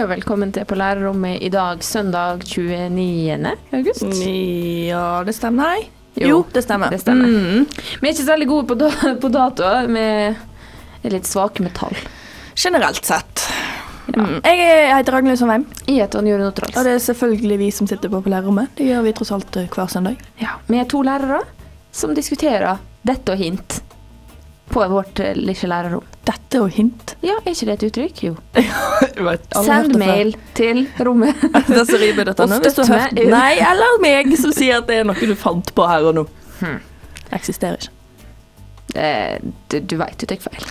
Hei og velkommen til På lærerrommet i dag, søndag 29. august. Ja, det stemmer. hei. Jo, Jo, det stemmer. det stemmer. Mm. Vi er ikke så veldig gode på, da på datoer. Vi er litt svake med tall. Generelt sett. Mm. Jeg er- heter Ragnhild Sandheim, Jeg heter Jørund Otterals. og det er selvfølgelig vi som sitter på på lærerrommet. Det gjør vi tross alt eh, hver søndag. Ja, vi er to lærere som diskuterer dette og hint på vårt eh, lille lærerrom. Dette og hint. Ja, er ikke det et uttrykk? Jo. Send Send mail til rommet. det som rimer dette nå, hvis du har meg. Nei, eller meg, som sier at det er noe du fant på her og nå. Hmm. Eksisterer ikke. Eh, du du veit du tar feil.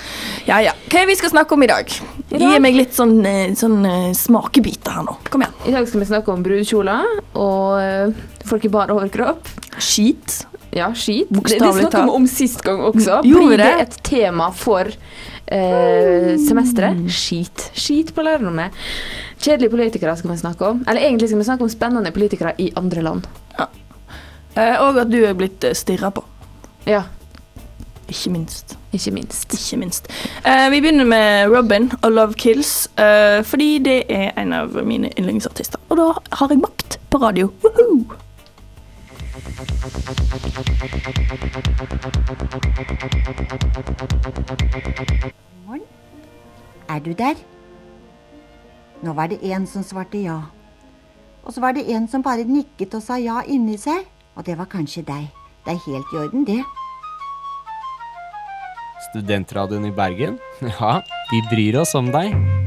Ja, ja. Hva er det vi skal snakke om i dag? I dag? Gi meg litt sånn, eh, sånn eh, smakebiter her nå. Kom igjen. I dag skal vi snakke om brudekjoler og folk i bar overkropp. Skit. Ja, skit. Det, det Bokstavelig snakka vi talt. om sist gang også. Blir det det? et tema for eh, semesteret? Skit. Skit på lærerrommet. Kjedelige politikere skal vi snakke om. Eller egentlig skal vi snakke om spennende politikere i andre land. Eh, og at du er blitt stirra på. Ja, Ikke minst. ikke minst. Ikke minst. Eh, vi begynner med Robin og Love Kills, eh, fordi det er en av mine yndlingsartister. Og da har jeg makt på radio. Woohoo! Morgen. Er du der? Nå var det en som svarte ja. Og så var det en som bare nikket og sa ja inni seg. Og det var kanskje deg. Det er helt i orden, det. Studentradioen i Bergen? Ja, de bryr oss om deg.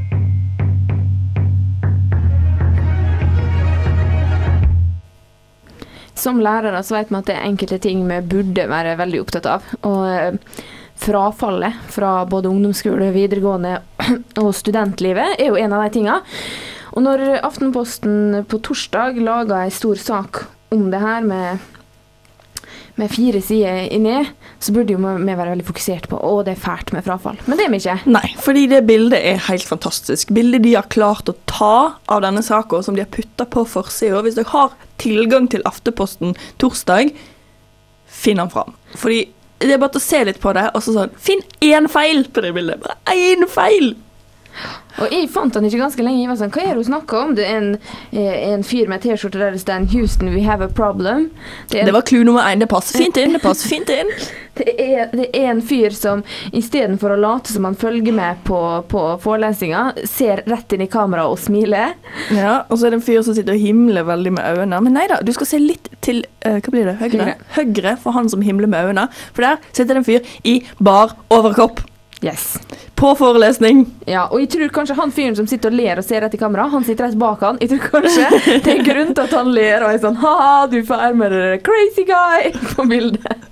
Som lærere så vet vi at det er enkelte ting vi burde være veldig opptatt av. Og eh, frafallet fra både ungdomsskole, videregående og studentlivet er jo en av de tinga. Og når Aftenposten på torsdag laga ei stor sak om det her med, med fire sider inni, så burde jo vi være veldig fokusert på å, det er fælt med frafall. Men det er vi ikke. Nei, fordi det bildet er helt fantastisk. Bildet de har klart å ta av denne saka, som de har putta på forsida. Hvis dere har tilgang til Afteposten torsdag, finn den fram. Fordi det er bare til å se litt på det, og så sånn Finn én feil på det bildet! Bare én feil! Og jeg fant han ikke ganske lenge. Jeg var sånn, Hva er det hun snakker om? Det er en, eh, en fyr med T-skjorte der det står 'Houston, we have a problem'. Det en, Det var clou nummer én. Det passer fint inn. det passer fint inn. det er, det er en fyr som istedenfor å late som han følger med på, på forelesninga, ser rett inn i kameraet og smiler. Ja, Og så er det en fyr som sitter og himler veldig med øynene. Men nei da, du skal se litt til uh, hva blir det, høyre? Høyre. høyre for han som himler med øynene. For der sitter det en fyr i bar overkropp Yes. på forelesning. Ja, og jeg tror kanskje han fyren som sitter og ler og ser rett i kamera, han sitter rett bak han. Jeg tror kanskje det er grunn til at han ler og er sånn Ha, du får med deg crazy guy på bildet.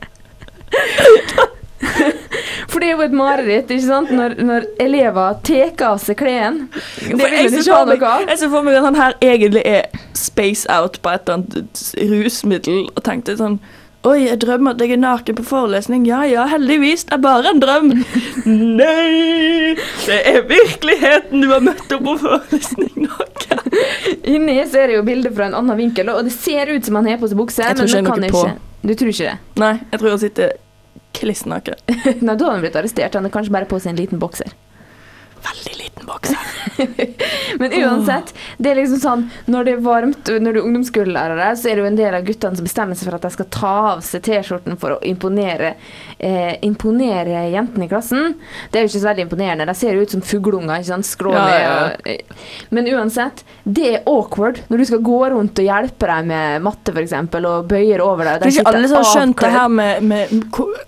For det er jo et mareritt, ikke sant? Når, når elever tar av seg klærne. Det vil jeg ikke ha noe av. Jeg ser for meg at han her egentlig er space out på et eller annet rusmiddel, og tenkte sånn Oi, jeg drømmer at jeg er naken på forelesning. Ja ja, heldigvis. Det er bare en drøm. Nei! Det er virkeligheten du har møtt opp på forelesning naken. Inni ser jeg jo bildet fra en annen vinkel, og det ser ut som han har på seg bukse, Jeg tror men det kan ikke. Du tror ikke det? Nei, jeg tror han sitter kliss naken. Nei, da har han blitt arrestert. Han er kanskje bare på seg en liten bokser. Veldig liten bokse. Men uansett, det er liksom sånn Når det er varmt, når du er ungdomsskolelærere, så er det jo en del av guttene som bestemmer seg for at de skal ta av seg T-skjorten for å imponere eh, Imponere jentene i klassen. Det er jo ikke så veldig imponerende. De ser jo ut som fuglunger. ikke sant? Skrå Ja, ned ja. eh, Men uansett, det er awkward når du skal gå rundt og hjelpe dem med matte, f.eks., og bøyer over deg. Det er ikke alle som har skjønt det her med, med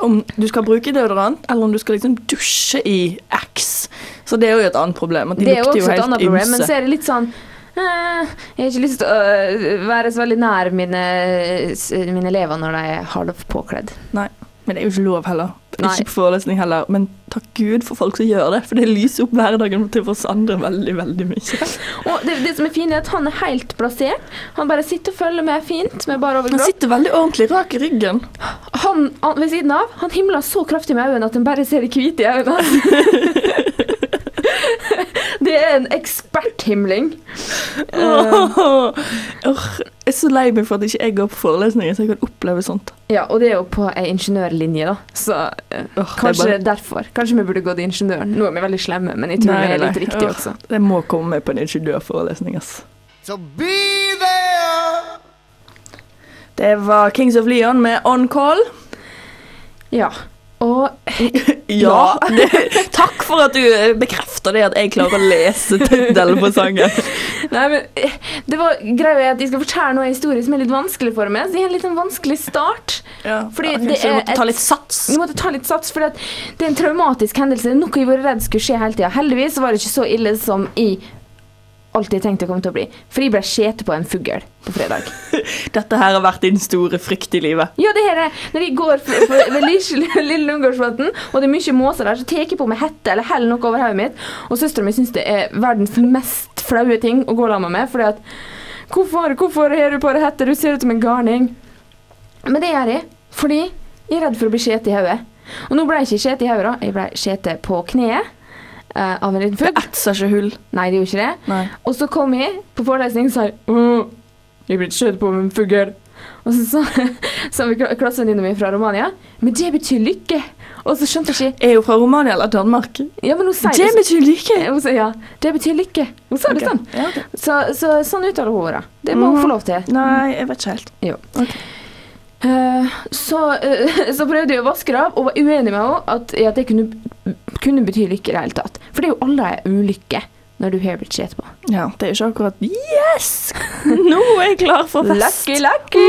om du skal bruke deodorant, eller om du skal liksom dusje i X. Så det er jo et annet problem. At de Det er lukter jo helt annet problem, men så er det litt sånn eh, Jeg har ikke lyst til å øh, være så veldig nær mine, mine elever når de er Nei. Men det er jo ikke lov heller. Nei. Ikke på forelesning heller. Men takk Gud for folk som gjør det, for det lyser opp hverdagen til oss andre veldig, veldig mye. Og det, det som er fint, er at han er helt plassert. Han bare sitter og følger med fint med bar Han sitter veldig ordentlig rak i ryggen. Han, han ved siden av, han himler så kraftig med øynene at en bare ser det hvite i øynene. det er en eksperthimling. Åh, jeg er så lei meg for at ikke jeg går på forelesninger, så jeg kan oppleve sånt. ja, og det er jo på ei ingeniørlinje, da. Så uh, det er kanskje bare- er derfor. Kanskje vi burde gått til ingeniøren. Nå er vi veldig slemme, men jeg tror Nei, det er litt nei. riktig også. Det må komme med på en ingeniørforelesning, ass. So be there. Det var Kings of Leon med On Call. Ja. Og Ja. Det, takk for at du eh, bekrefter det at jeg klarer å lese tittelen på sangen. Nei, men eh, det var greia at jeg skal fortelle noe historie som er litt vanskelig for meg. Så det er en litt sånn vanskelig start. Ja, Fordi ok, det så du måtte ta litt sats. Vi måtte ta litt sats, for det er en traumatisk hendelse. Noe jeg var redd skulle skje hele tida. Heldigvis var det ikke så ille som jeg alltid tenkte det kom til å bli. For jeg ble skjete på en fugl på fredag. Dette her har vært din store frykt i livet. Ja, det her er Når jeg går ved Lille Lille og det er mye måser der, så tar jeg på meg hette eller heller noe over hodet mitt. Og søstera mi syns det er verdens mest flaue ting å gå sammen med. Fordi at Hvorfor, hvorfor har du på deg hette? Du ser ut som en garning. Men det gjør jeg fordi jeg er redd for å bli skjete i hodet. Og nå ble jeg ikke skjete i hodet. Jeg ble skjete på kneet eh, av en liten Det fugl. etser ikke hull. Nei, det gjorde ikke det. Nei. Og så kom jeg på forelesning og sa «Åh, jeg blir skjøt på med en fugl. Og så sa, klassevenninna mi fra Romania Men det betyr lykke. Og så skjønte jeg ikke Er hun fra Romania eller Danmark? Ja, men hun sier Det betyr lykke. Hun sier, ja, det betyr lykke. Hun sa det sånn. Ja, okay. Så, så sånn uttaler hun det. Det må hun mm. få lov til. Nei, jeg vet ikke helt. Eh, så, eh, så prøvde jeg å vaske det av, og var uenig med henne at, at det kunne, kunne bety lykke i det hele tatt. For det er jo en ulykke når du har blitt skjett på. Ja, det er jo ikke akkurat Yes! Nå er jeg klar for fest. Lucky, lucky!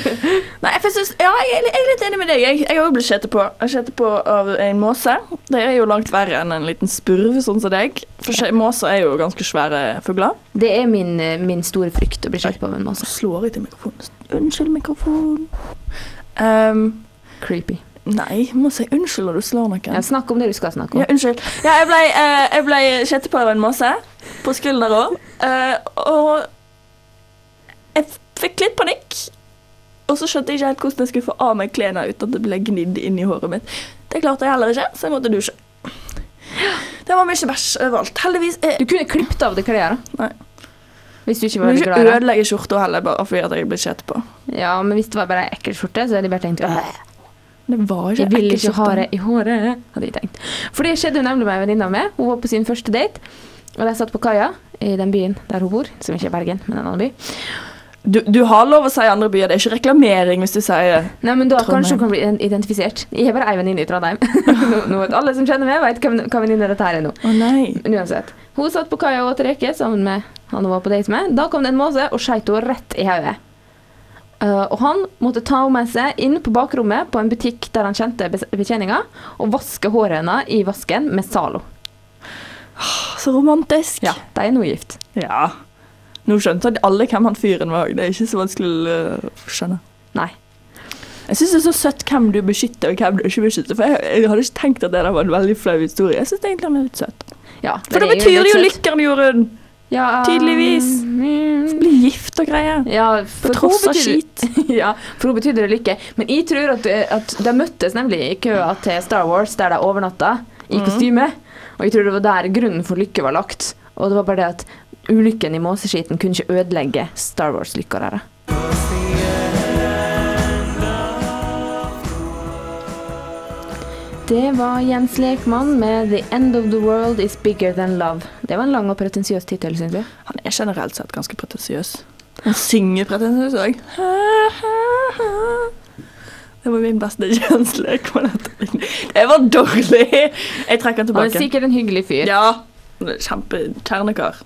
Nei, jeg, synes, ja, jeg, jeg er litt enig med deg. Jeg, jeg har òg blitt skjettet på. Jeg på av en måse. Det er jo langt verre enn en liten spurv, sånn som deg. For måser er jo ganske svære fugler. Det er min, eh, min store frykt å bli skjett på av en måse. slår jeg til mikrofonen. Unnskyld, mikrofon. Um, Creepy. nei, må si unnskyld når du slår noen. Ja, snakk om det du skal snakke om. Ja, unnskyld. Ja, jeg ble, uh, jeg ble kjettet på av en måse på skulder uh, og jeg fikk litt panikk. Og så skjønte jeg ikke helt hvordan jeg skulle få av meg klærne uten at det ble gnidd inn i håret mitt. Det klarte jeg heller ikke, så jeg måtte dusje. Det var mye bæsj overalt. Heldigvis eh, Du kunne klippet av det klærne. Hvis du ikke var veldig glad i det. ødelegge skjorta heller, bare fordi at jeg ble kjettet på. Ja, men hvis det var bare ei ekkel skjorte, så hadde jeg bare tenkt «Åh, Det var ikke Jeg vil ekkel ikke ha skjorte. det i håret, hadde jeg tenkt. For det skjedde jo nemlig med en venninne av meg. Hun var på sin første date, og de satt på kaia i den byen der hun bor, som ikke er Bergen, men en annen by. Du, du har lov å si andre byer, det er ikke reklamering hvis du sier Nei, men da Trondheim. kanskje hun kan bli ident- identifisert. Jeg er bare ei venninne i Trondheim. nå, nå vet alle som kjenner meg, vet hva venninne dette her er nå. Å nei. Men uansett. Hun satt på kaia og åt reker sammen med han var på date med. Da kom det en måse og skjøt henne rett i hodet. Uh, og han måtte ta henne med seg inn på bakrommet på en butikk der han kjente betjeninga, og vaske håret hennes i vasken med Zalo. Så romantisk. Ja, de er nå gift. Ja. Nå skjønte alle hvem han fyren var. Det er ikke så vanskelig å uh, skjønne. Nei. Jeg syns det er så søtt hvem du beskytter og hvem du ikke beskytter. For jeg, jeg hadde ikke tenkt at det var en veldig flau historie. Jeg syns egentlig han er litt søt. Ja, For det betyr jo lykken, Jorunn. Ja, tydeligvis. mm, Bli gift og greier. Ja, På for tross hun av skit. ja, for hun betydde det lykke. Men jeg tror at, at de møttes nemlig i køa til Star Wars, der de overnatta i mm. kostyme. Og jeg tror det var der grunnen for lykke var lagt. Og det var bare det at ulykken i måseskiten kunne ikke ødelegge Star Wars-lykka deres. Det var Jens Lekmann med 'The End of the World Is Bigger Than Love'. Det var en lang og pretensiøs tittel, syns jeg. Han er generelt sett ganske pretensiøs. Han synger pretensiøs òg. Det var min beste Jens Lekmann. Det var dårlig! Jeg trekker den Han er sikkert en hyggelig fyr. Ja. Kjempekjernekar.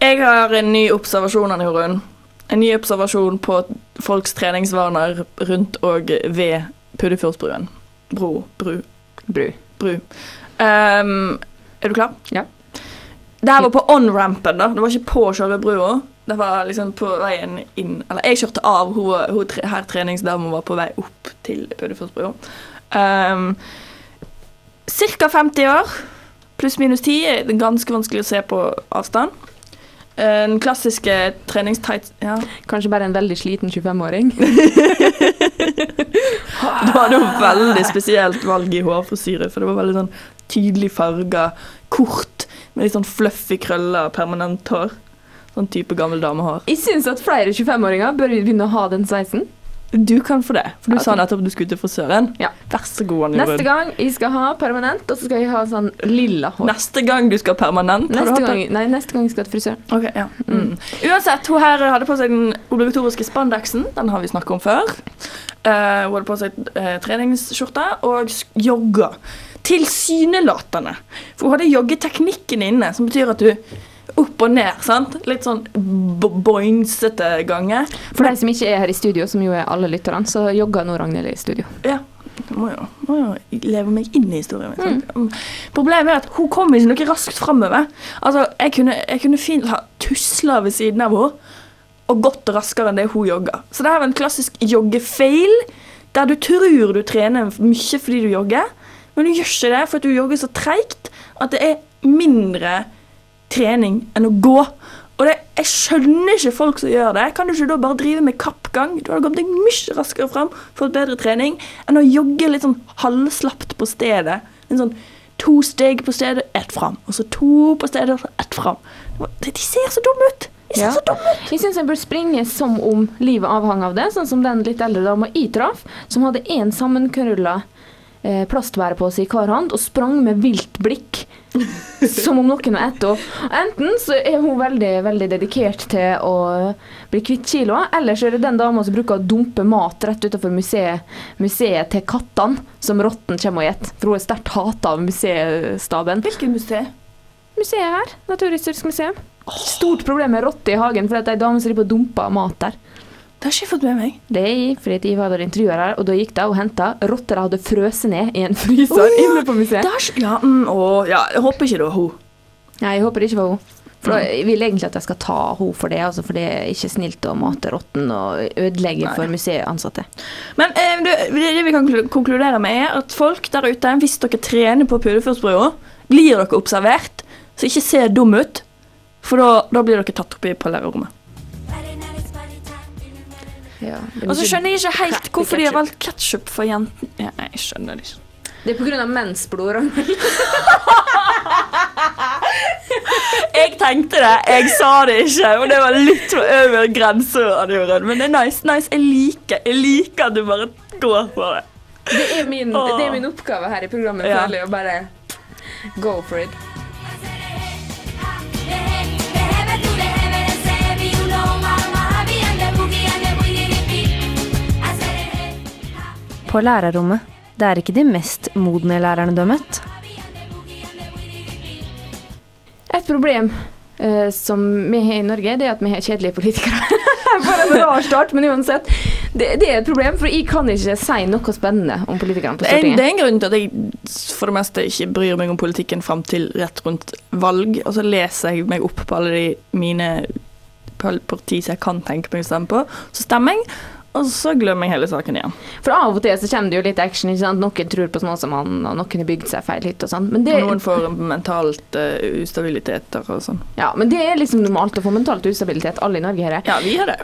Jeg har en ny observasjon, Anne Jorunn. En ny observasjon på folks treningsvaner rundt og ved Puddefjordsbruen. Bro. Bru. Bru. bru. Um, er du klar? Ja. Det her var på on-rampen, da. Det var ikke på selve brua. Det var liksom på veien inn Eller jeg kjørte av, hun, hun her treningsdama var på vei opp til Puddefjordsbrua. Um, Ca. 50 år, pluss minus 10, er ganske vanskelig å se på avstand. Den klassiske treningstights ja. Kanskje bare en veldig sliten 25-åring. Det var noe veldig spesielt valg i hårfrisyre, for det var veldig sånn tydelig farga, kort, med litt sånn fluffy krøller, permanent hår. Sånn type gammel damehår. Jeg syns at flere 25-åringer bør begynne å ha den sveisen. Du kan få det, for du okay. sa nettopp du skulle til frisøren. Ja. Vær så god, Anja Neste gang jeg skal ha permanent, og så skal jeg ha sånn lilla hår. Neste gang du skal permanent. har du Neste gang, nei, neste gang jeg skal til frisøren. Okay, ja. Mm. Uansett, hun her hadde på seg den obligatoriske spandexen. Den har vi snakket om før. Uh, hun hadde på seg uh, treningsskjorte og jogga. Tilsynelatende. For hun hadde joggeteknikken inne, som betyr at du opp og ned, sant? Litt sånn bo- boinsete gange. For de som ikke er her i studio, som jo er alle lytterne, så jogger nå Ragnhild i studio. Ja. Jeg må jo, må jo leve meg inn i historien. min. Mm. Problemet er at hun kom ikke noe raskt framover. Altså, jeg kunne, jeg kunne fint ha tusla ved siden av henne og gått raskere enn det hun jogga. Så det her var en klassisk joggefeil, der du tror du trener mye fordi du jogger, men du gjør ikke det for at du jogger så treigt at det er mindre trening enn å gå. Og det, jeg skjønner ikke folk som gjør det. Kan du ikke da bare drive med kappgang? Du hadde kommet deg mye raskere fram, fått bedre trening, enn å jogge litt sånn halvslapt på stedet. En sånn to steg på stedet, ett fram. Og så to på stedet, ett fram. De ser så dumme ut! De ser Ja. så dumme ut! Jeg syns jeg bør springe som om livet avhang av det, sånn som den litt eldre dama jeg traff, som hadde én sammenkrølla eh, plastbærepose i hver hånd og sprang med vilt blikk. som om noen var etter henne. Enten så er hun veldig veldig dedikert til å bli kvitt kiloa, eller så er det den dama som bruker å dumpe mat rett utenfor museet, museet til kattene, som rotten kommer og spiser. For hun er sterkt hata av museestaben. Hvilket museum? Museet her, Naturhistorisk museum. Stort problem med rotter i hagen for det er ei dame som driver og dumper mat der. Det har ikke jeg fått med meg. Det er fordi jeg var intervjuer her, og da gikk de og henta rotter de hadde frøst ned i en fryser inne på museet. Det har ja, mm, å, ja, jeg håper ikke det var hun. Nei, jeg håper det ikke var hun. For da- jeg vil egentlig at jeg skal ta henne for det, altså for det er ikke snilt å mate rotten og ødelegge Nei. for museansatte. Men eh, det det vi kan konkludere med, er at folk der ute, hvis dere trener på Pudefjordsbrua, blir dere observert, så ikke se dum ut, for da, da blir dere tatt opp i på lærerrommet. Ja, Og så skjønner jeg ikke helt hvorfor de har valgt ketsjup for jentene. Ja, jeg skjønner det ikke. Det er på grunn av mensblod. Ragnhild. Jeg tenkte det, jeg sa det ikke, og det var litt for over grensa. Men det er nice. nice. Jeg liker, jeg liker at du bare går for det. Det er min, det er min oppgave her i programmet, Ja. føler jeg, å bare go for it. På lærerrommet. Det er ikke de mest modne lærerne du har møtt. Et problem eh, som vi har i Norge, det er at vi har kjedelige politikere. Bare en rar start, men uansett. Det, det er et problem, for jeg kan ikke si noe spennende om politikerne på er, det er en grunn til at jeg for det meste ikke bryr meg om politikken fram til rett rundt valg. Og så leser jeg meg opp på alle de mine partier som jeg kan tenke meg å stemme på. Så stemmer jeg, og så glemmer jeg hele saken igjen. For av og til så kommer det jo litt action. ikke sant? Noen tror på Snåsamannen, og noen har bygd seg feil hit og sånn. Men det, Og noen får mentalt uh, ustabiliteter og sånn. ja, men det er liksom normalt å få mentalt ustabilitet. Alle i Norge har det. Ja, vi har det.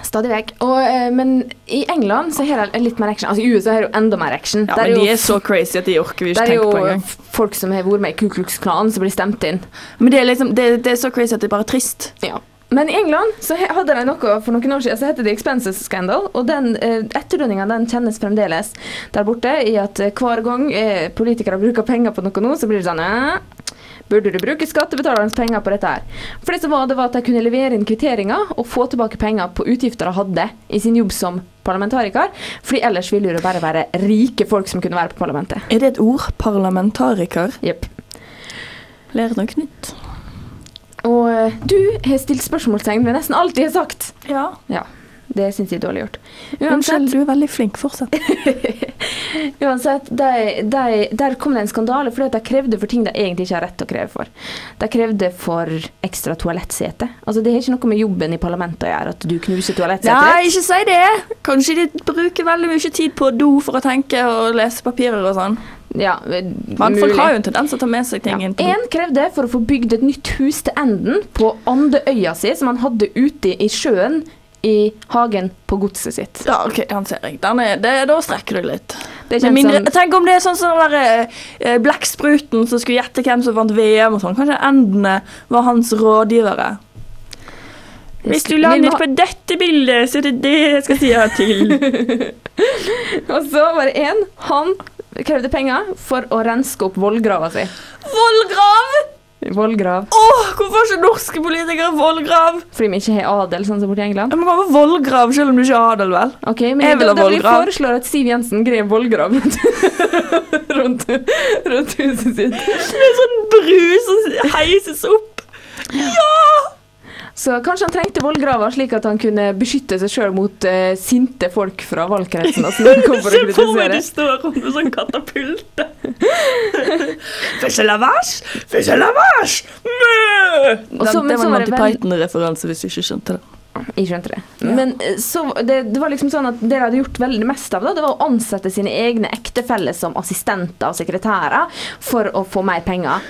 Stadig vekk. Og, uh, men i England så har de litt mer action. Altså I USA har de enda mer action. Ja, men jo- de er så crazy at de orker vi ikke tenke på Der er jo folk som har vært med i Ku Klux Klan, som blir stemt inn. Men det er, liksom, det, det er så crazy at det er bare trist. Ja. Men i England så hadde de noe for noen år siden som heter The Expenses Scandal. Og den eh, etterdønninga den kjennes fremdeles der borte i at eh, hver gang eh, politikere bruker penger på noe nå, så blir det sånn eh, Burde du bruke skattebetalernes penger på dette her? For det som var, det var at de kunne levere inn kvitteringer og få tilbake penger på utgifter de hadde i sin jobb som parlamentariker. Fordi ellers ville det bare være rike folk som kunne være på parlamentet. Er det et ord? Parlamentariker? Jepp. Lærer noe nytt. Og eh, du har stilt spørsmålstegn ved nesten alt jeg har sagt. Ja. Ja. Det syns jeg er dårlig gjort. Unnskyld, du er veldig flink. Fortsett. uansett de, de, der kom det en skandale fordi at de krevde for ting de egentlig ikke har rett til å kreve for. De krevde for ekstra toalettsete. Altså, det har ikke noe med jobben i parlamentet å gjøre at du knuser toalettsetet. Nei, ikke si det! Kanskje de bruker veldig mye tid på do for å tenke og lese papirer og sånn. Ja, Men folk har jo en tendens til å ta med seg ting inn på. En krevde for å få bygd et nytt hus til enden på Andøya si, som han hadde ute i sjøen i hagen på godset sitt. Ja, ok, han ser jeg. Da strekker du litt. Mindre, som tenk om det er sånn som den der, eh, Blekkspruten som skulle gjette hvem som vant VM og sånn. Kanskje endene var hans rådgivere. Hvis du lander på dette bildet, så er det det jeg skal si ja til. Og så var det en, han krevde penger for å renske opp vollgrava si. Vollgrav! Vollgrav. Åh, hvorfor har ikke norske politikere vollgrav? Fordi vi ikke har adel, sånn som borti England. Men ha vollgrav selv om du ikke har adel, vel? Ok, men Jeg vil da, ha da jeg vollgrav. foreslå at Siv Jensen grev vollgrav rundt, rundt, rundt huset sitt. Med sånn bru som heises opp. Så kanskje han trengte vollgrava slik at han kunne beskytte seg sjøl mot uh, sinte folk fra valgkretsen. Altså, Se for meg du står om med sånn! Og så- men det var en Monty Python-referanse, hvis du ikke skjønte det. Jeg skjønte det. Men eh, så, det, det var liksom sånn at det de hadde gjort veldig mest av, da, det var å ansette sine egne ektefeller som assistenter og sekretærer for å få mer penger.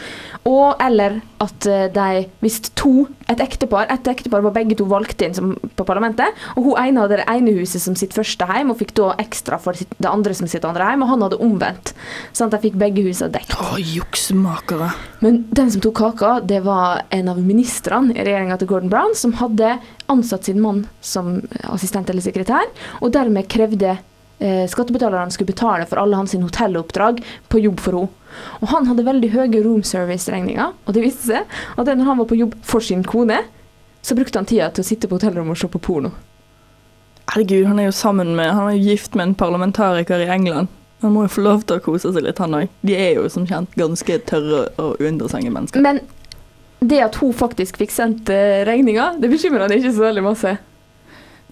Og eller at eh, de Hvis to, et ektepar Et ektepar var begge to valgt inn som, på parlamentet, og hun ene hadde det ene huset som sitt første hjem, og fikk da ekstra for sitt, det andre som sitt andre hjem, og han hadde omvendt. Sånn at de fikk begge husene dekt. Å, juksemakere. Men den som tok kaka, det var en av ministrene i regjeringa til Gordon Brown, som hadde ansatt sin mann som assistent eller sekretær, og dermed krevde eh, skattebetalerne skulle betale for alle hans hotelloppdrag på jobb for henne. Og han hadde veldig høye room service-regninger, og det viste seg at når han var på jobb for sin kone, så brukte han tida til å sitte på hotellrommet og se på porno. Herregud, han er jo sammen med Han er jo gift med en parlamentariker i England. Han må jo få lov til å kose seg litt, han òg. De er jo som kjent ganske tørre og uinteressante mennesker. Men det at hun faktisk fikk sendt eh, regninga, det bekymrer han ikke så veldig masse.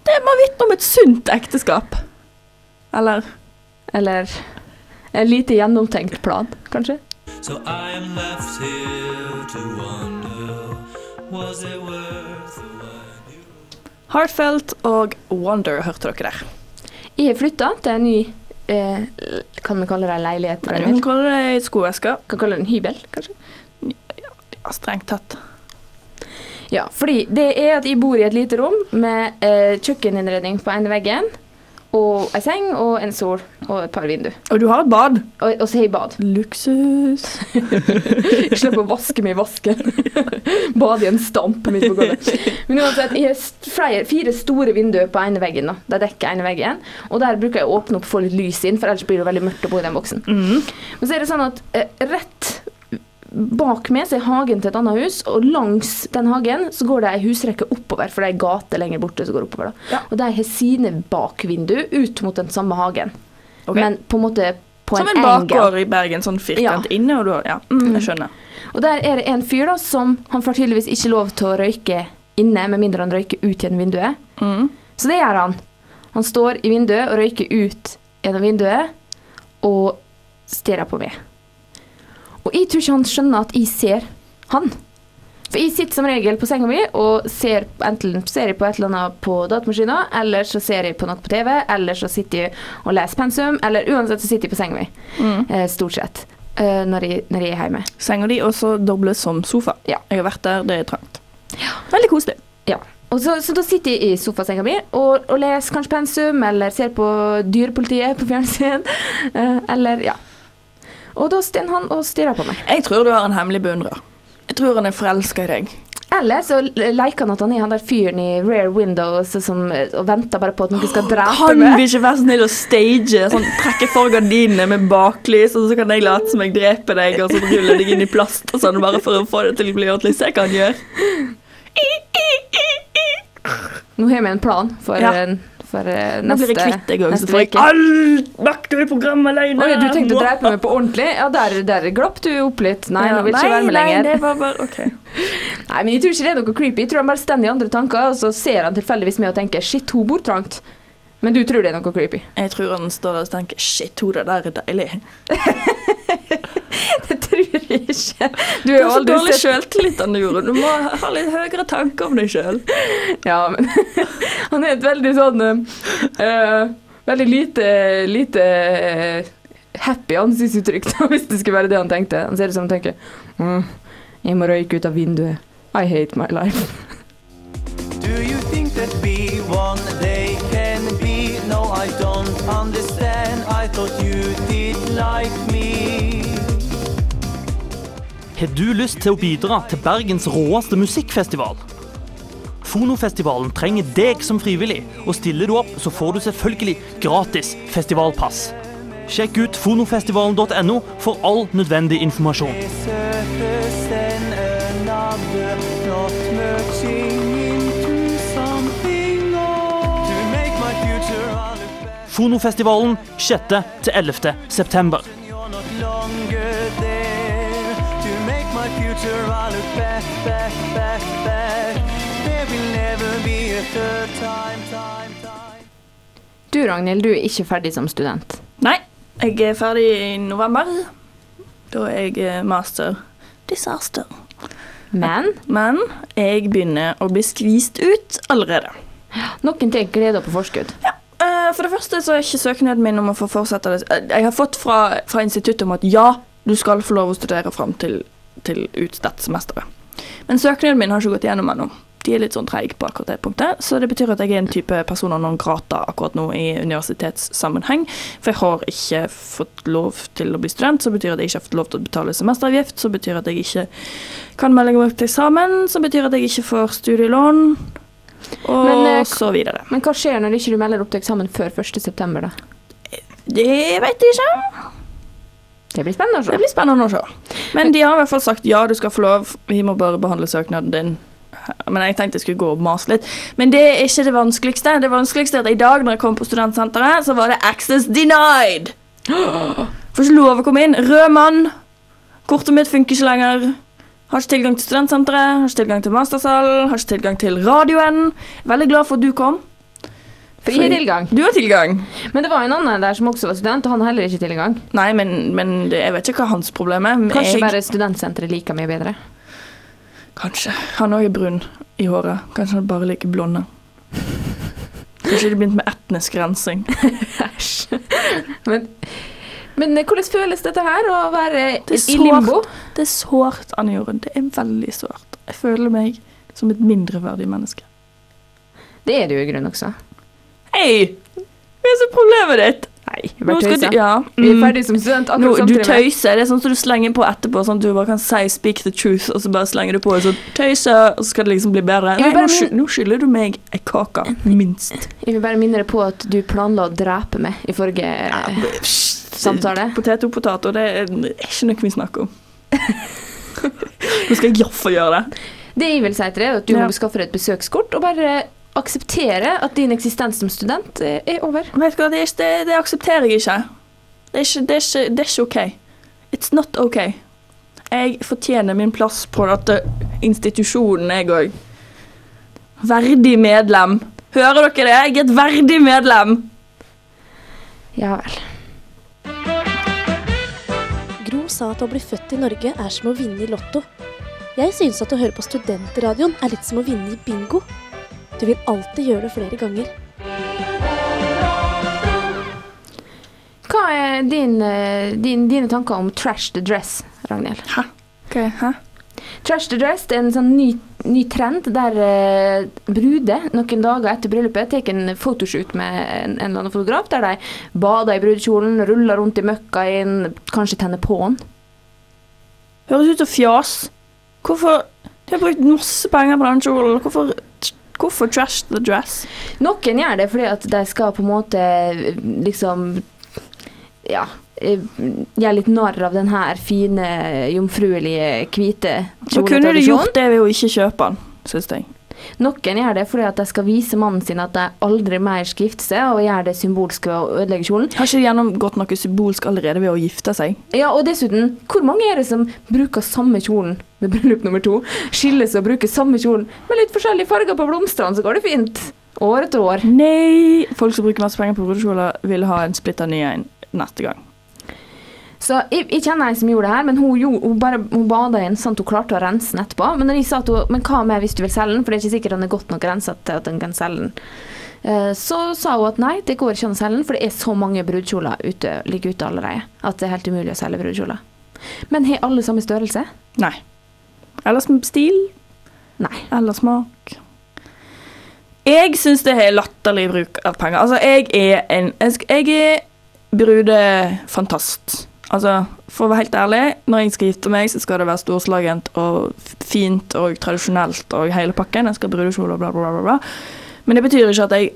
Det må vitne om et sunt ekteskap. Eller Eller en lite gjennomtenkt plan, kanskje. So I am left here to wonder Was it worth the? Heartfelt og Wonder hørte dere der. Jeg har flytta til en ny eh, Kan vi kalle det en leilighet? Nei, vi kan kalle det ei skoeske. Kan kalle det en hybel, kanskje? Ja, strengt tatt. Ja, fordi det er at jeg bor i et lite rom med eh, kjøkkeninnredning på ene veggen, og ei seng og en sol og et par vinduer. Og du har et bad. Og, og så har jeg bad. Luksus. Jeg slipper å vaske meg i vasken. Bade i en stamp midt på gulvet. Men uansett, jeg har flere, fire store vinduer på ene veggen. da. De dekker ene veggen. Og der bruker jeg å åpne opp og få litt lys inn, for ellers blir det veldig mørkt å bo i den boksen. Mm. Men så er det sånn at eh, rett bak meg så er hagen til et annet hus, og langs den hagen så går det ei husrekke oppover, for det er ei gate lenger borte som går oppover. da. Ja. Og de har sine bakvindu ut mot den samme hagen. okay. Men på en måte på Som en, en bakgård i Bergen, sånn firkant inne, og du har Ja, mm, jeg skjønner. Og der er det en fyr da som Han får tydeligvis ikke lov til å røyke inne, med mindre han røyker ut gjennom vinduet. Mm. Så det gjør han. Han står i vinduet og røyker ut gjennom vinduet og stirrer på meg. Og jeg tror ikke han skjønner at jeg ser han. For jeg sitter som regel på senga mi og ser enten ser jeg på et eller annet på datamaskinen, eller så ser jeg på noe på TV, eller så sitter jeg og leser pensum, eller uansett så sitter jeg på senga mi. Mm. Eh, stort sett. eh, når, jeg, når jeg er hjemme. Senga di også dobles som sofa. Ja. Jeg har vært der, det er trangt. Veldig koselig. Ja. Så, så da sitter jeg i sofasenga mi og, og leser kanskje pensum, eller ser på Dyrepolitiet på fjernsyn. eh, eller ja. Og da står han og stirrer på meg. Jeg tror du har en hemmelig beundrer. Jeg tror han er forelska i deg. Eller så leker han at han er han der fyren i Rare Windows som, og venter bare på at noen skal drepe Kan meg. vi ikke være snill å stage? Sånn, trekke for gardinene med baklys, og så kan jeg late som jeg dreper deg, og så rulle deg inn i plast og sånn, bare for å få det til å bli ordentlig. Se hva han gjør. Nå har vi en plan for, Ja. For neste Nå blir jeg kvitt deg òg, så får jeg all makt over programmet alene. Oi, du tenkte å drepe meg på ordentlig? Ja, der, der glapp du opp litt. Nei, nå vil jeg ikke være med Nei, lenger. det var bare OK. Nei, men jeg tror ikke det er noe creepy. Jeg tror han bare står i andre tanker, og så ser han tilfeldigvis meg og tenker shit, hun bor trangt. Men du tror det er noe creepy? Jeg tror han står der og tenker shit, hun der er deilig. Det tror jeg ikke. Du Du har så dårlig sett sjøltillit, Jorunn. Du må ha litt høyere tanker om deg sjøl. Ja, men han er et veldig sånn uh, Veldig lite, lite eh, happy ansiktsuttrykk, hvis det skulle være det han tenkte. Han ser ut som han tenker mm, Jeg må røyke ut av vinduet. I hate my life. Har du lyst til å bidra til Bergens råeste musikkfestival? Fonofestivalen trenger deg som frivillig, og stiller du opp, så får du selvfølgelig gratis festivalpass. Sjekk ut fonofestivalen.no for all nødvendig informasjon. Surface and another, my future I look back, back, back, back. There will never be a third time, time, time. Du Ragnhild, du er ikke ferdig som student. Nei, jeg er ferdig i november. Da er jeg eh, master disaster. Men Men jeg begynner å bli skvist ut allerede. noen ting gleder på forskudd. Ja. For det første så er ikke søknaden min om å få fortsette det. Eh, Jeg har fått fra, fra instituttet om at ja, du skal få lov å studere fram til, til ut dette semesteret. Men søknaden min har ikke gått gjennom ennå. De er litt sånn treige på akkurat det punktet. Så det betyr at jeg er en type persona non grata akkurat nå i universitetssammenheng. For jeg har ikke fått lov til å bli student, så betyr at jeg ikke har fått lov til å betale semesteravgift. Så betyr at jeg ikke kan melde meg opp til eksamen, så betyr at jeg ikke får studielån. Og Men, eh, så videre. Men hva skjer når ikke du melder opp til eksamen før 1.9., da? Det vet jeg ikke. Det blir spennende å se. Det blir spennende å se. Men de har i hvert fall sagt ja, du skal få lov, vi må bare behandle søknaden din. Men jeg tenkte jeg skulle gå og mase litt. Men det er ikke det vanskeligste. Det vanskeligste er at i dag når jeg kom på studentsenteret, så var det access denied. Får ikke lov å komme inn. Rød mann. Kortet mitt funker ikke lenger. Har ikke tilgang til studentsenteret, har ikke tilgang til mastersalen, har ikke tilgang til radioen. Veldig glad for at du kom. Har tilgang. Du har tilgang. Men det var en annen der som også var student, og han har heller ikke tilgang. Nei, men, men det, jeg vet ikke hva hans problem er. men Kanskje jeg- bare studentsenteret liker mye bedre. Kanskje. Han òg er brun i håret. Kanskje han bare liker blonde. Kanskje de begynte med etnisk rensing. Æsj. Men, men eh, hvordan føles dette her, å være i limbo? Det er sårt, Anne Jorunn. Det er veldig sårt. Jeg føler meg som et mindreverdig menneske. Det er du i grunnen også. Hei! Hva er så problemet ditt? Nei, jeg Nå bare tøyser. du, ja. Vi er mm. ferdig som student Nå, akkurat du samtidig. med- tøyser. Det er sånn som du slenger på etterpå, sånn at du bare kan si 'speak the truth', og så bare slenger du på og så tøyser, og så skal det liksom bli bedre. Nei, nå, nå skylder du meg ei kake, minst. Jeg vil bare minne deg på at du planla å drepe meg i forrige ja, samtale. Potet og potato, det er ikke noe vi snakker om. Nå skal jeg iallfall gjøre det. Det jeg vil si til deg, er at du Ja. må skaffe deg et besøkskort og bare akseptere at din eksistens som student eh, er over. Vet du hva, det, er ikke, det, det aksepterer jeg ikke. Det er ikke, det, er ikke, det er ikke OK. It's not OK. Jeg fortjener min plass på dette institusjonen, jeg òg. Verdig medlem. Hører dere det? Jeg er et verdig medlem. Ja vel. Gro sa at å bli født i Norge er som å vinne i Lotto. Jeg synes at å høre på Studentradioen er litt som å vinne i bingo. Du vil alltid gjøre det flere ganger. Hva er din, eh, din, dine tanker om trash the dress, Ragnhild? Ok, hæ? Trash the dress det er en sånn ny, ny trend der uh, bruder noen dager etter bryllupet tar en photoshoot med en, en eller annen fotograf, der de bader i brudekjolen, ruller rundt i møkka inn, kanskje tenner på den. Høres ut som fjas. Hvorfor De har brukt masse penger på den kjolen. Hvorfor, hvorfor trash the dress? Noen gjør det fordi at de skal på en måte liksom Ja. eh, Gjøre litt narr av den her fine, jomfruelige, hvite Så kunne de gjort det ved å ikke kjøpe den, syns jeg. Noen gjør det fordi at de skal vise mannen sin at de aldri mer skal gifte seg, og gjør det symbolsk ved å ødelegge kjolen. Har ikke de gjennomgått noe symbolsk allerede ved å gifte seg? Ja, og dessuten, hvor mange er det som bruker samme kjolen ved bryllup nummer to? Skilles og bruker samme kjolen med litt forskjellige farger på blomstene, så går det fint. År etter år. Nei! Folk som bruker masse penger på brudekjoler, vil ha en splitter ny en neste gang. Så jeg, jeg kjenner ei som gjorde det her, men hun, gjorde, hun bare hun bada i den sånn at hun klarte å rense den etterpå. Men når jeg sa at hun, men hva med hvis du vil selge den, for det er ikke sikkert den er godt nok renset til at den kan selge den. Eh, Så sa hun at nei, det går ikke an å selge den, for det er så mange brudekjoler ute, ligger ute allerede at det er helt umulig å selge brudekjoler. Men har alle samme størrelse? Nei. Eller stil. Nei. Eller smak. Jeg syns det er latterlig bruk av penger. Altså, jeg er en jeg er brudefantast. Altså, for å være helt ærlig, når jeg skal gifte meg, så skal det være storslagent og fint og tradisjonelt og hele pakken. Jeg skal ha brudekjole og bla, bla, bla, bla. Men det betyr ikke at jeg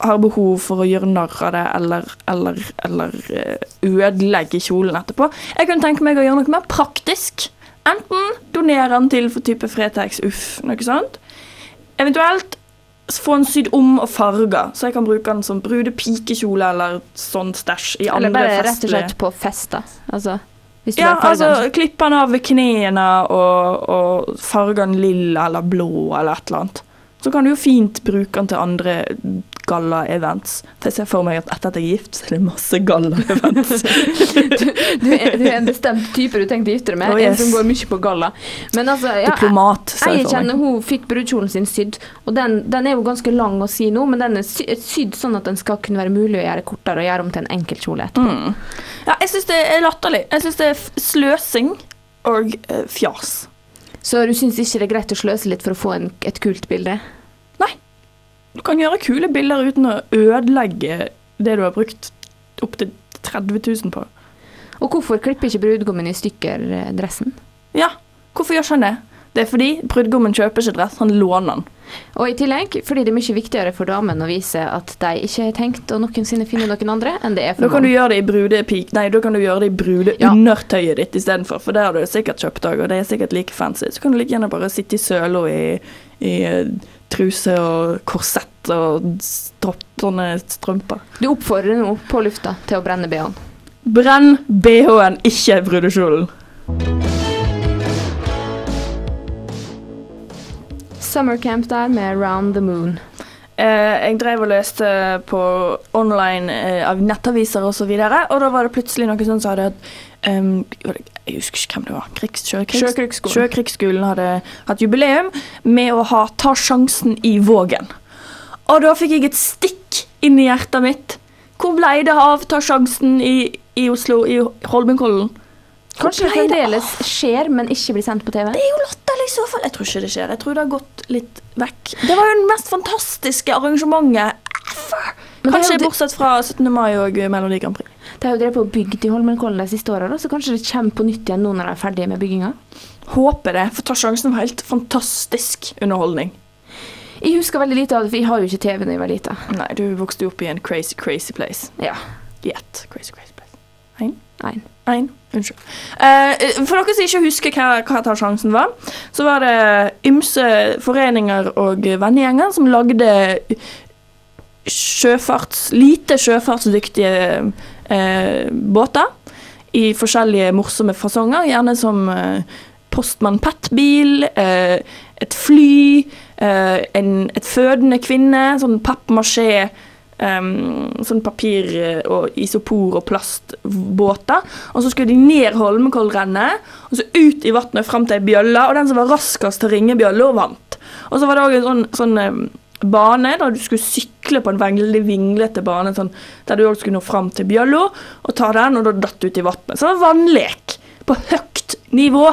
har behov for å gjøre narr av det eller, eller, eller eh, ødelegge kjolen etterpå. Jeg kunne tenke meg å gjøre noe mer praktisk. Enten donere den til for type Fretex, uff, noe sånt. Eventuelt få den sydd om og farga, så jeg kan bruke den som brudepikekjole eller sånn stæsj i andre Eller bare rett og slett på fester? Altså, hvis du ja, altså klippe den av ved knærne og, og farge den lilla eller blå eller et eller annet. Så kan du jo fint bruke den til andre galla-events. For Jeg ser for meg at etter at jeg er gift, så er det masse galla-events. Du er, du er en bestemt type du tenkte å gifte deg med, Oh, en som går mye på galla. Men altså, ja, Diplomat, ser jeg jeg for kjenner meg. hun fikk brudekjolen sin sydd, og den, den er jo ganske lang å si nå, men den er sydd sånn at den skal kunne være mulig å gjøre kortere og gjøre om til en enkeltkjole etterpå. Mm. Ja, jeg syns det er latterlig. Jeg syns det er sløsing og uh, fjas. Så du syns ikke det er greit å sløse litt for å få en, et kult bilde? Du kan gjøre kule bilder uten å ødelegge det du har brukt opptil 30 000 på. Og hvorfor klipper ikke brudgommen i stykker eh, dressen? Ja, hvorfor gjør ikke han det? Det er fordi brudgommen kjøper ikke dress, han låner den. Og i tillegg fordi det er mye viktigere for damen å vise at de ikke har tenkt å noensinne finne noen andre, enn det er Da for kan det i brudepik Nei, da kan du gjøre det i brudeundertøyet ditt istedenfor, for det har du sikkert kjøpt òg, og det er sikkert like fancy. Så kan du like gjerne bare sitte i søla i, i eh, truse og korsett og sånne strømper. Du oppfordrer nå på lufta til å brenne BH-en. Brenn BH-en, ikke brudekjolen. Summercamp der med Round the Moon. Eh, jeg drev og leste på online eh, av nettaviser og så og da var det plutselig noen som sa det at um, Jeg husker ikke hvem det var. Krigs, sjøkrigs, Sjøkrigsskolen. Sjøkrigsskolen hadde hatt jubileum med å ha Ta sjansen i Vågen. Og da fikk jeg et stikk inn i hjertet mitt. Hvor ble det av Ta sjansen i, i Oslo, i Holmenkollen? Kanskje det fremdeles skjer, men ikke blir sendt på TV? Det er jo latterlig i så fall. Jeg tror ikke det skjer. Jeg tror det har gått litt vekk. Det var jo det mest fantastiske arrangementet ever. Er Kanskje det- bortsett fra 17. mai og Melodi Grand Prix. De har jo drevet på og bygd i Holmenkollen de siste åra, så kanskje det kommer på nytt igjen nå når de er ferdige med bygginga? Håper det, for Ta sjansen var helt fantastisk underholdning. Jeg husker veldig lite av det, for jeg har jo ikke TV da jeg var lita. Nei, du vokste jo opp i en crazy, crazy place. Ja. Yet, Crazy, crazy. Ein? Ein. Unnskyld. Eh, for dere som ikke husker hva, hva Ta sjansen var, så var det ymse foreninger og vennegjenger som lagde sjøfarts, lite sjøfartsdyktige eh, båter i forskjellige morsomme fasonger, gjerne som eh, Postmann Pat-bil, eh, et fly, eh, en, et fødende kvinne, sånn pappmasjé, em, sånn papir eh, og isopor og plastbåter. Og så skulle de ned Holmenkollrennet, og så ut i vannet fram til ei bjølle, og den som var raskest til å ringe bjølla, vant. Og så var det òg en sånn, sånn bane der du skulle sykle på en veldig vinglete bane, sånn, der du òg skulle nå fram til bjølla og ta den, og da datt ut i vannet. Så det var vannlek på høyt nivå.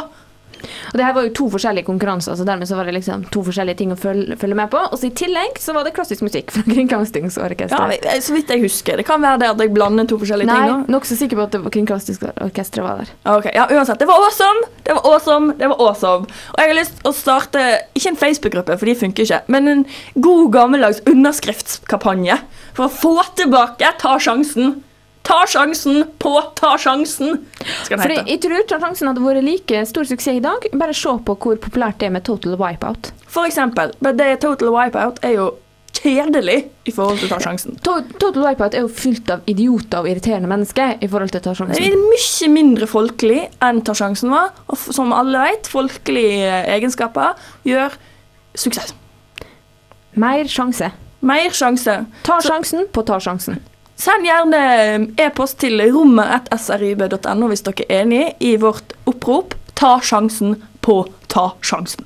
Og det her var jo to forskjellige konkurranser, så dermed så var det liksom to forskjellige ting å følge, følge med på. Og så i tillegg så var det klassisk musikk fra Ja, Kringkastingsorkesteret. eh, så vidt jeg husker. Det kan være det at jeg blander to forskjellige Nei, ting Nei, nokså sikker på at Kringkastingsorkesteret var der. Ok, ja, uansett. Det var awesome! Det var awesome! Det var awesome. Og jeg har lyst til å starte ikke en Facebook-gruppe, for de funker ikke, men en god gammeldags underskriftskampanje for å få tilbake Ta sjansen. Ta sjansen på Ta sjansen! Skal den hete. jeg tror Ta sjansen hadde vært like stor suksess i dag. Bare se på hvor populært det er med Total Wipeout. For eksempel. Men det Total Wipeout er jo kjedelig i forhold til Ta sjansen. Total Wipeout er jo fylt av idioter og irriterende mennesker i forhold til Ta sjansen. Det er mye mindre folkelig enn Ta sjansen var, og som alle vet, folkelige egenskaper gjør suksess. Mer sjanse. Mer sjanse. Ta sjansen på Ta sjansen. Send gjerne e-post til rommer1srib.no hvis dere er enig i vårt opprop. Ta sjansen på Ta sjansen.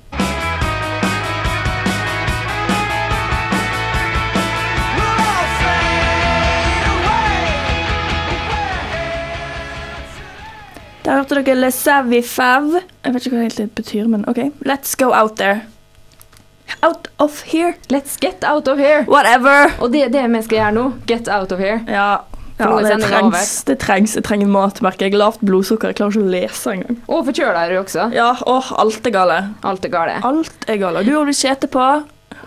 Der hørte dere Le Savvy Fav. Jeg vet ikke hva det egentlig betyr, men OK. Let's go out there. Out of here. Let's get out of here. Whatever. Og det er det vi skal gjøre nå. Get out of here. Ja, ja det, trengs, det trengs. Jeg trenger matmerke. Jeg har Lavt blodsukker. Jeg klarer ikke å lese engang. Og forkjøla er du også. Ja, åh, alt er gale. Alt er gale. Alt er gale. Du har blitt skjete på.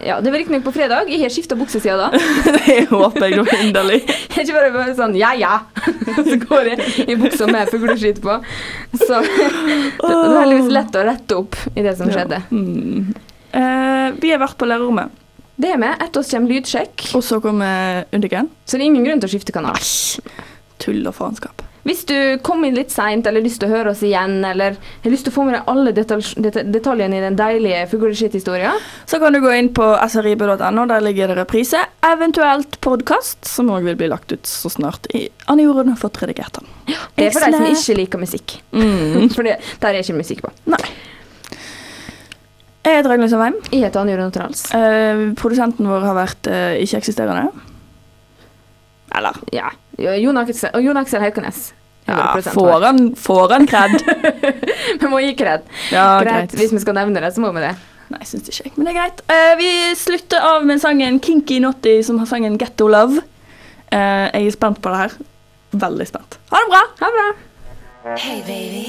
Ja, Det var riktignok på fredag. Jeg har skifta bukse siden da. det håper jeg da inderlig. Jeg er ikke bare, bare sånn ja, ja. Så går jeg i buksa med fugleskitt på. Så det det var heldigvis lett å rette opp i det som skjedde. Mm. Eh, vi har vært på lærerrommet, Det er med. Etter oss kommer lydsjekk. og så kommer Undiken. Så det er ingen grunn til å skifte kanal. Tull og faenskap. Hvis du kom inn litt seint eller har lyst til å høre oss igjen, eller har lyst til å få med deg alle detalj det- detaljene i den deilige fugleskitthistorien, Så kan du gå inn på srib.no, der ligger det reprise. Eventuelt podkast, som òg vil bli lagt ut så snart Anne Jorunn har fått redigert den. det er for de som ikke liker musikk. Mm. For det, der er ikke musikk på. Nei. Jeg heter Ragnhild Sandheim. Jeg heter Anja Rontrals. Uh, produsenten vår har vært uh, ikke-eksisterende. Eller Ja. Jon Aksel, Jon Aksel Haukenes. ja, får han, får han kred? Vi må gi kred. Ja, greit. greit. Hvis vi skal nevne det, så må vi det. Nei, jeg syns ikke jeg, men det er greit. Uh, vi slutter av med sangen Kinky Naughty, som har sangen Getto Love. Eh, jeg er spent på det her. Veldig spent. Ha det bra! Ha det bra. Hey baby,